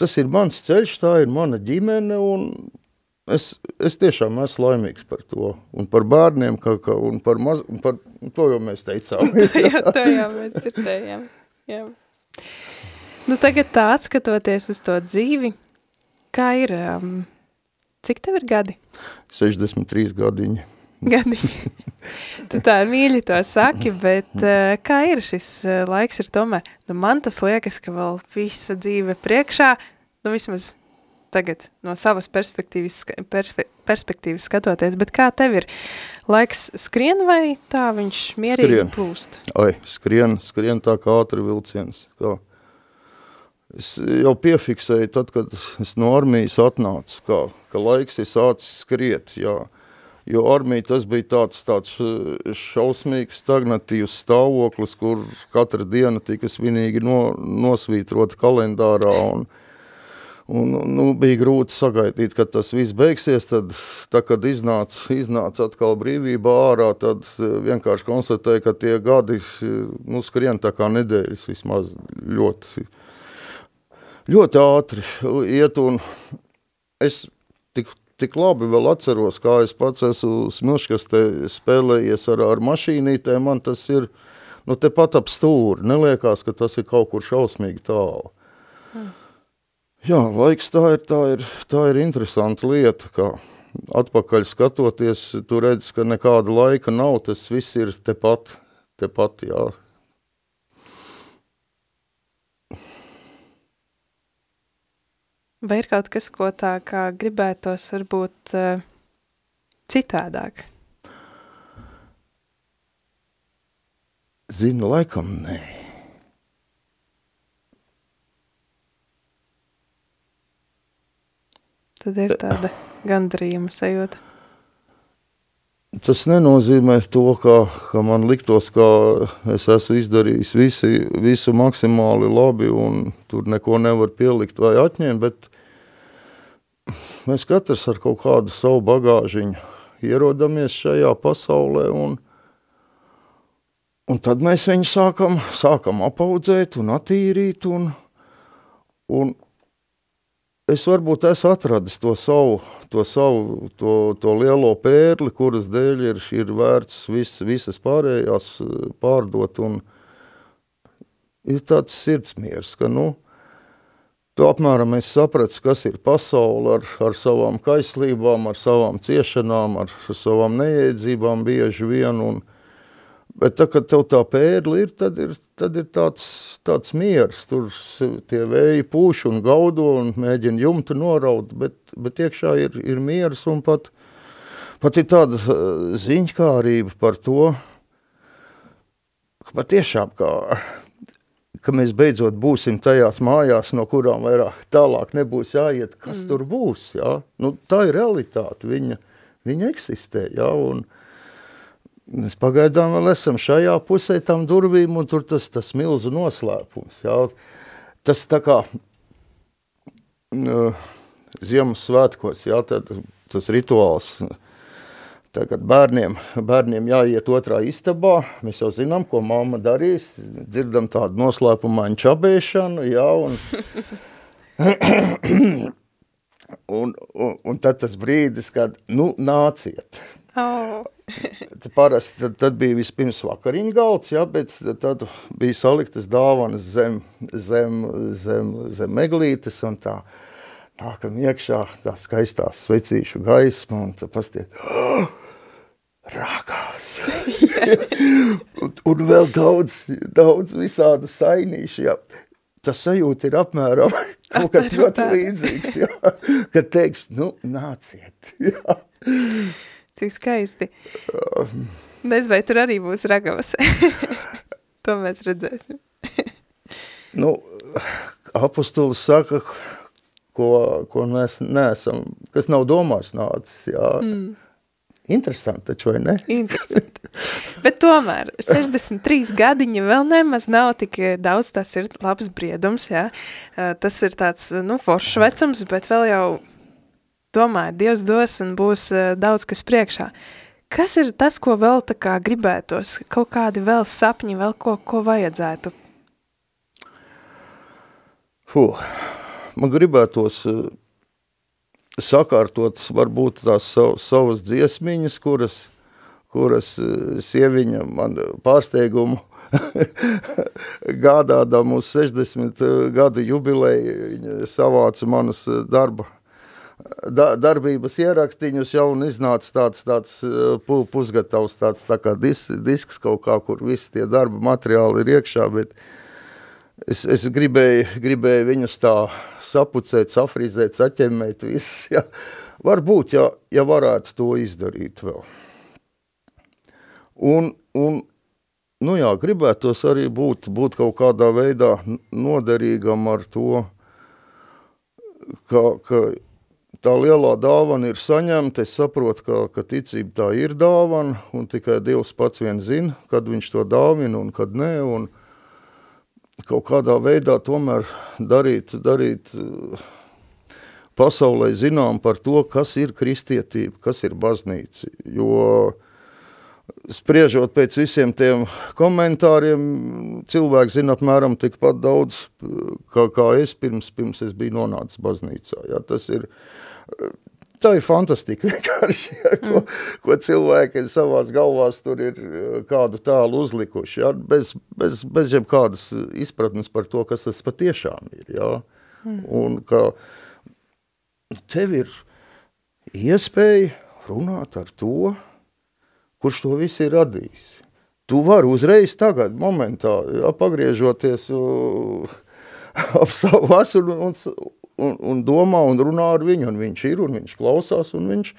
tas ir mans ceļš, tā ir mana ģimene un es, es tiešām esmu laimīgs par to. Un par bērniem, ka, ka, un par, maz, un par to jau mēs teicām. jā, to jau mēs dzirdējām. Jā. Nu tagad tā atskatoties uz to dzīvi, kā ir... Um, Cik tev ir gadi? 63 gadiņi. Gadiņi. tu tā mīļi to saki, bet uh, kā ir šis uh, laiks ir tomēr? Nu, man tas liekas, ka vēl visa dzīve priekšā, nu vismaz tagad no savas perspektīvas, perspe, perspektīvas skatoties, bet kā tev ir? Laiks skrien vai tā viņš mierīgi skrien. plūst? Ai, skrien, skrien tā kā ātri vilciens. Kā es jau piefiksēju tad, kad es no armijas atnācu, kā, ka laiks ir sācis skriet, jā. Jo armija tas bija tāds, tāds eh, šausmīgs, stagnatīvs stāvoklis, kur katra diena tika svinīgi no, nosvītrota kalendārā un, un nu, bija grūti sagaidīt, kad tas viss beigsies, tad, tā, kad iznāca, iznāca atkal brīvībā ārā, tad eh, vienkārši konstatēja, ka tie gadi eh, nu, skrien tā kā nedēļas vismaz ļoti ļoti ātri iet, un es tik, tik labi vēl atceros, kā es pats esmu smilškastē spēlējies ar, ar mašīnītēm, man tas ir, nu, te pat ap stūri, neliekās, ka tas ir kaut kur šausmīgi tālu. Hmm. Jā, laiks tā ir, tā ir, tā ir interesanta lieta, kā atpakaļ skatoties, tu redz, ka nekāda laika nav, tas viss ir tepat, tepat, jā, Vai ir kaut kas, ko tā kā gribētos varbūt uh, citādāk? Zinu, laikam nē. Tad ir tāda gandarījuma sajūta. Tas nenozīmē to, ka, ka man liktos, ka es esmu izdarījis visi, visu maksimāli labi un tur neko nevar pielikt vai atņemt, bet mēs katrs ar kaut kādu savu bagāžiņu ierodamies šajā pasaulē un, un tad mēs viņu sākam, sākam apaudzēt un attīrīt un, un es varbūt esmu atradis to savu, to savu, to, to lielo pērli, kuras dēļ ir, ir vērts vis, visas pārējās pārdot un ir tāds sirdsmiers, ka, nu, Tu apmēram esi sapratis, kas ir pasaule ar, ar savām kaislībām, ar savām ciešanām, ar, ar savām neiedzībām bieži vien. Un, bet tā, kad tev tā pēdli ir, tad ir, tad ir tāds, tāds miers. Tur tie vēji pūš un gaudo un mēģina jumtu noraut, bet, bet iekšā ir, ir miers un pat, pat ir tāda eh, ziņkārība par to, ka patiešām kā ka mēs beidzot būsim tajās mājās, no kurām vairāk tālāk nebūs jāiet, kas mm. tur būs, jā. Nu, tā ir realitāte, viņa, viņa eksistē, jā, un mēs pagaidām vēl esam šajā pusē tam durvīm, un tur tas, tas milzu noslēpums, jā. Tas tā kā uh, Ziemassvētkos, jā, tad tas rituāls, uh, Tagad bērniem, bērniem jāiet otrā istabā, mēs jau zinām, ko mamma darīs, dzirdam tādu noslēpumaņu čabēšanu, jā, un, un, un, un tad tas brīdis, kad, nu, nāciet. Oh. Parasti tad, tad bija vispirms vakariņu galds, jā, bet tad bija saliktas dāvanas zem, zem, zem, zem meglītes un tā, nākam iekšā tā skaistā svecīšu gaisma un tā pastiet, oh! Rākās. un, un vēl daudz, daudz visādu sainīšu, jā. Tas sajūta ir apmēram kaut kas ļoti līdzīgs, jā. Kad teiks, nu, nāciet, jā. Cik skaisti. Um. Nez vai tur arī būs ragavas. to mēs redzēsim. nu, apostolis saka, ko, ko mēs neesam, kas nav domās nācis, jā. Mm Interesanti taču, vai ne? Interesanti. Bet tomēr 63 gadiņi vēl nemaz nav tik daudz, tas ir labs briedums, jā. Tas ir tāds, nu, foršs vecums, bet vēl jau domāju, Dievs dos un būs daudz kas priekšā. Kas ir tas, ko vēl tā kā gribētos? Kaut kādi vēl sapņi, vēl ko, ko vajadzētu? Fuh, man gribētos sakārtot varbūt tās savas dziesmiņas, kuras, kuras eh, sieviņa man pārsteigumu gādādām uz 60 eh, gadu jubileju, viņa savāca manas eh, darba, da, darbības ierakstīņus jau un iznāca tāds, tāds pu, pusgatavs, tāds tā kā dis, disks kaut kā, kur visi tie darba materiāli ir iekšā, bet uh, es, es gribēju, gribēju viņus tā sapucēt, safrizēt, saķemmēt, viss, ja. Varbūt, ja, ja varētu to izdarīt vēl. Un, un nu jā, gribētos arī būt, būt kaut kādā veidā noderīgam ar to, ka, ka tā lielā dāvana ir saņemta, es saprotu, ka, ka ticība tā ir dāvana, un tikai Dievs pats vien zina, kad viņš to dāvina un kad nē, un, kaut kādā veidā tomēr darīt, darīt pasaulē zinām par to, kas ir kristietība, kas ir baznīca, jo spriežot pēc visiem tiem komentāriem, cilvēki zina apmēram tikpat daudz, kā, kā es pirms, pirms es biju nonācis baznīcā. Ja, tas ir, tā ir fantastika vienkārši, ja, ko, mm. ko cilvēki savās galvās tur ir eh, kādu tālu uzlikuši, ja, bez, bez, bez jebkādas izpratnes par to, kas tas patiešām ir, ja, mm. un ka tev ir iespēja runāt ar to, kurš to visu ir radījis. Tu vari uzreiz tagad, momentā, ja, pagriežoties uh, ap savu asu un, un, un, un domā un runā ar viņu, un viņš ir, un viņš klausās, un viņš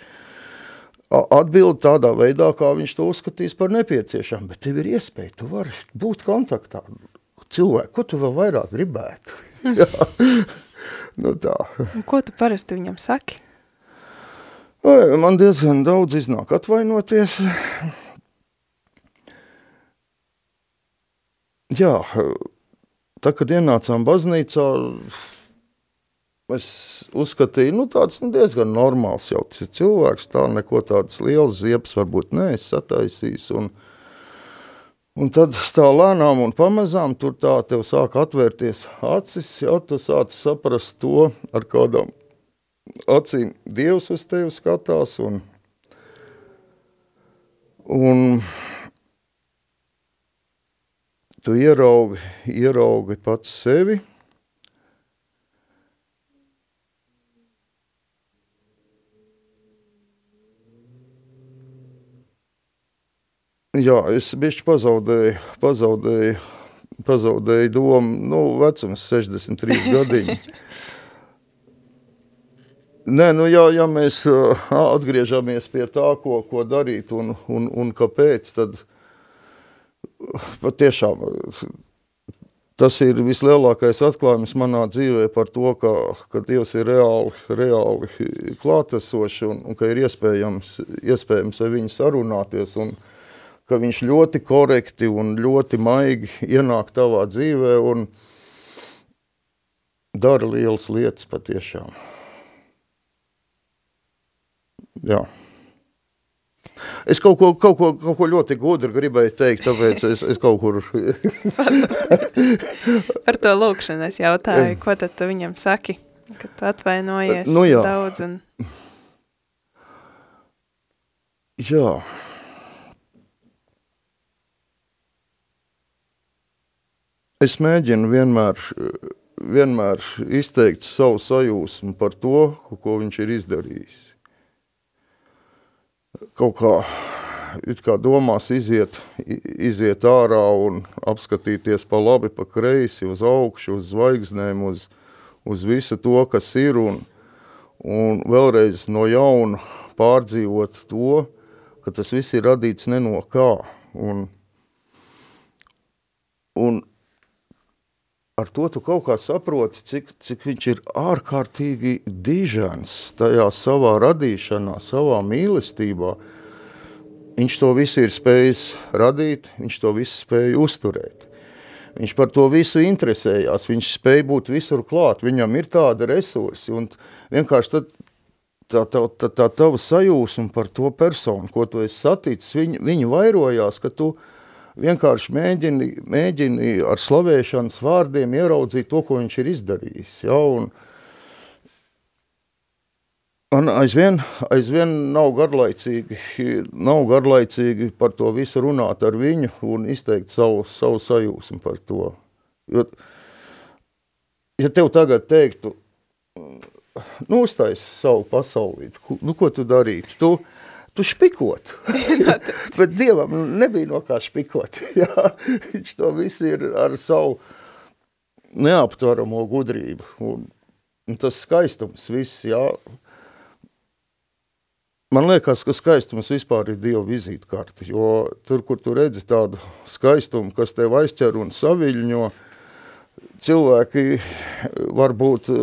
atbild tādā veidā, kā viņš to uzskatīs par nepieciešamu, bet tev ir iespēja, tu vari būt kontaktā cilvēku, ko tu vēl vairāk gribētu. Nu tā. Un ko tu parasti viņam saki? Man diezgan daudz iznāk atvainoties. Jā, tā, kad ienācām baznīcā, es uzskatīju, nu tāds nu, diezgan normāls jau tas cilvēks, tā neko tādas lielas ziepes varbūt ne, es sataisījis, un, un tad tā lēnām un pamazām tur tā tev sāk atvērties acis, jau tu sāc saprast to, ar kādām acīm Dievs uz tevi skatās, un, un tu ieraugi, ieraugi pats sevi, Jā, es bišķi pazaudēju, pazaudēju, pazaudēju domu, nu, vecums 63 gadiņi. Nē, nu jā, ja mēs atgriežamies pie tā, ko, ko darīt un, un, un kāpēc, tad patiešām tas ir vislielākais atklājums manā dzīvē par to, ka, ka Dievs ir reāli, reāli klātesoši un, un ka ir iespējams, iespējams ar viņu sarunāties un, uh, ka viņš ļoti korekti un ļoti maigi ienāk tavā dzīvē un dara lielas lietas patiešām. Jā. Es kaut ko, kaut, ko, kaut ko ļoti gudru gribēju teikt, tāpēc es, es kaut kur... Par to lūkšanu es jautāju, ko tad tu viņam saki, kad tu atvainojies nu, jā. daudz un... Jā. Es mēģinu vienmēr, vienmēr izteikt savu sajūsmu par to, ko viņš ir izdarījis. Kaut kā, kā domās iziet, iziet ārā un apskatīties pa labi, pa kreisi, uz augšu, uz zvaigznēm, uz, uz visu to, kas ir, un, un vēlreiz no jauna pārdzīvot to, ka tas viss ir radīts ne no kā. Un, un ar to tu kaut kā saproti, cik, cik viņš ir ārkārtīgi dižans tajā savā radīšanā, savā mīlestībā. Viņš to visu ir spējis radīt, viņš to visu spēja uzturēt. Viņš par to visu interesējās, viņš spēja būt visur klāt, viņam ir tāda resursi, un vienkārši tad tā, tā, tā, tā tava sajūsma par to personu, ko tu esi saticis, viņi, viņi vairojās, ka tu, uh, vienkārši mēģini, mēģini ar slavēšanas vārdiem ieraudzīt to, ko viņš ir izdarījis. Ja? Un, un aizvien, aizvien nav, garlaicīgi, nav garlaicīgi par to visu runāt ar viņu un izteikt savu, savu sajūsmu par to. Jo, ja tev tagad teiktu, nu, uztais savu pasaulīti, nu, ko tu darītu? Tu, tu špikot. Bet Dievam nebija no kā špikot. Jā, viņš to visu ir ar savu neaptvaramo gudrību. Un, un tas skaistums viss, jā. Man liekas, ka skaistums vispār ir Dieva vizītkarte, jo tur, kur tu redzi tādu skaistumu, kas tev aizķer un saviļņo, cilvēki varbūt eh,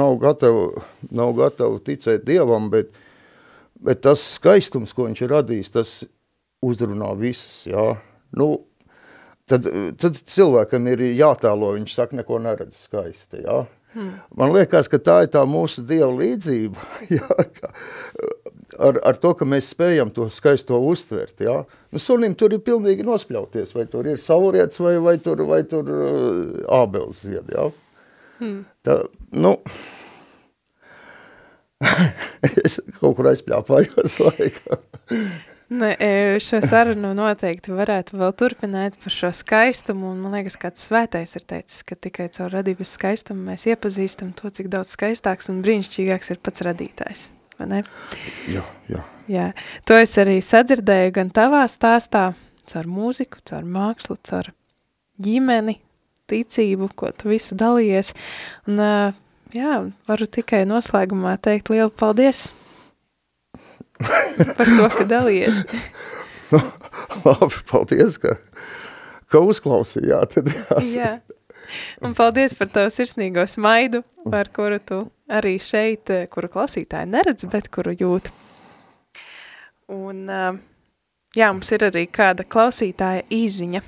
nav gatavi, nav gatavi ticēt Dievam, bet uh, bet tas skaistums, ko viņš ir radījis, tas uzrunā visus, jā. Nu, tad, tad cilvēkam ir jātēlo, viņš saka, neko neredz skaisti, jā. Hmm. Man liekas, ka tā ir tā mūsu Dieva līdzība, jā, ka, ar, ar to, ka mēs spējam to skaisto uztvert, jā. Nu, sunim tur ir pilnīgi nospļauties, vai tur ir saulriets, vai, vai tur, vai tur ābels zied, jā. Hmm. Tā, nu, es kaut kur aizpļāpājos laikam. Ne, šo sarunu noteikti varētu vēl turpināt par šo skaistumu, un man liekas, kāds svētais ir teicis, ka tikai caur radības skaistumu mēs iepazīstam to, cik daudz skaistāks un brīnišķīgāks ir pats radītājs, vai ne? Jā, jā. Jā, to es arī sadzirdēju gan tavā stāstā, caur mūziku, caur mākslu, caur ģimeni, ticību, ko tu visu dalījies, un uh, jā, varu tikai noslēgumā teikt lielu paldies par to, ka dalījies. nu, labi, paldies, ka, ka uzklausījāt. jā. Un paldies par tavu sirsnīgo smaidu, par kuru tu arī šeit, kuru klausītāji neredz, bet kuru jūt. Un jā, mums ir arī kāda klausītāja īziņa.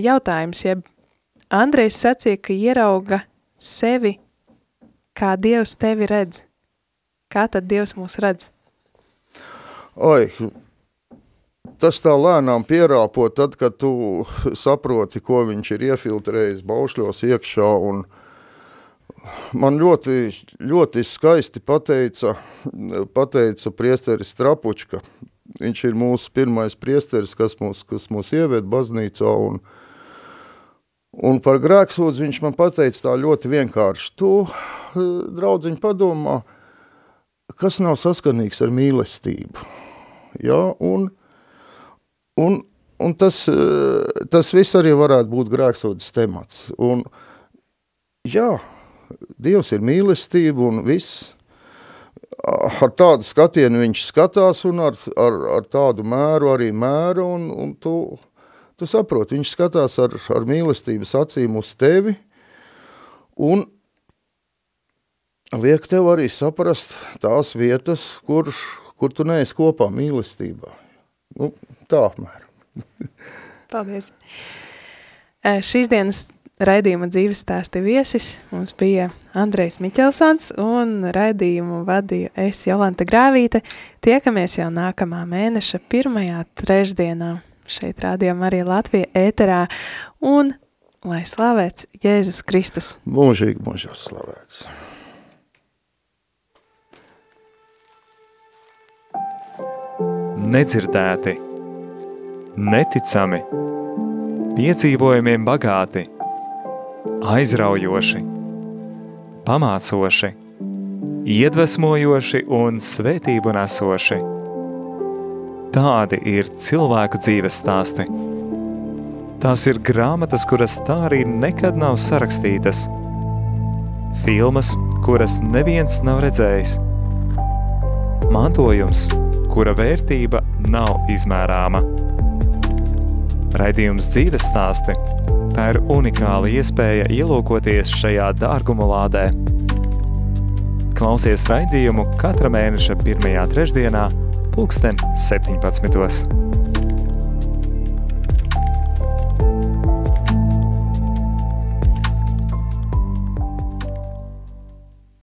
Jautājums, jeb Andrejs sacīja, ka ierauga sevi kā Dievs tevi redz? Kā tad Dievs mūs redz? Oi, tas tā lēnām pierāpo tad, kad tu saproti, ko viņš ir iefiltrējis baušļos iekšā un man ļoti, ļoti skaisti pateica, pateica priesteris Trapučka. Viņš ir mūsu pirmais priesteris, kas mūs, kas mūs ieved baznīcā un, un par grēksūdzu viņš man pateica tā ļoti vienkārši. Tu, draudziņ, padomā, kas nav saskanīgs ar mīlestību. Ja? Un, un, un tas, tas viss arī varētu būt grēksūdzes temats. Un, jā, Dievs ir mīlestība un viss. Ar tādu skatienu viņš skatās un ar, ar, ar tādu mēru arī mēra un, un tu, tu saproti, viņš skatās ar, ar mīlestības acīm uz tevi un liek tev arī saprast tās vietas, kur, kur tu neesi kopā mīlestībā. Nu, tā apmēram. Paldies. Šīs dienas Raidījuma dzīves stāsti viesis mums bija Andrejs Miķelsons un raidījumu vadīja es Jolanta Grāvīte. Tiekamies jau nākamā mēneša pirmajā trešdienā. Šeit rādījām arī Latvija ēterā un lai slavēts Jēzus Kristus. Mūžīgi mūžos slavēts. Nedzirdēti, neticami, piedzīvojumiem bagāti – aizraujoši, pamācoši, iedvesmojoši un svētību nesoši. Tādi ir cilvēku dzīves stāsti. Tās ir grāmatas, kuras tā arī nekad nav sarakstītas, filmas, kuras neviens nav redzējis, mantojums, kura vērtība nav izmērāma. Raidījums dzīves stāsti Tā ir unikāla iespēja ielūkoties šajā dārguma lādē. Klausies raidījumu katra mēneša pirmajā trešdienā, pulksten 17.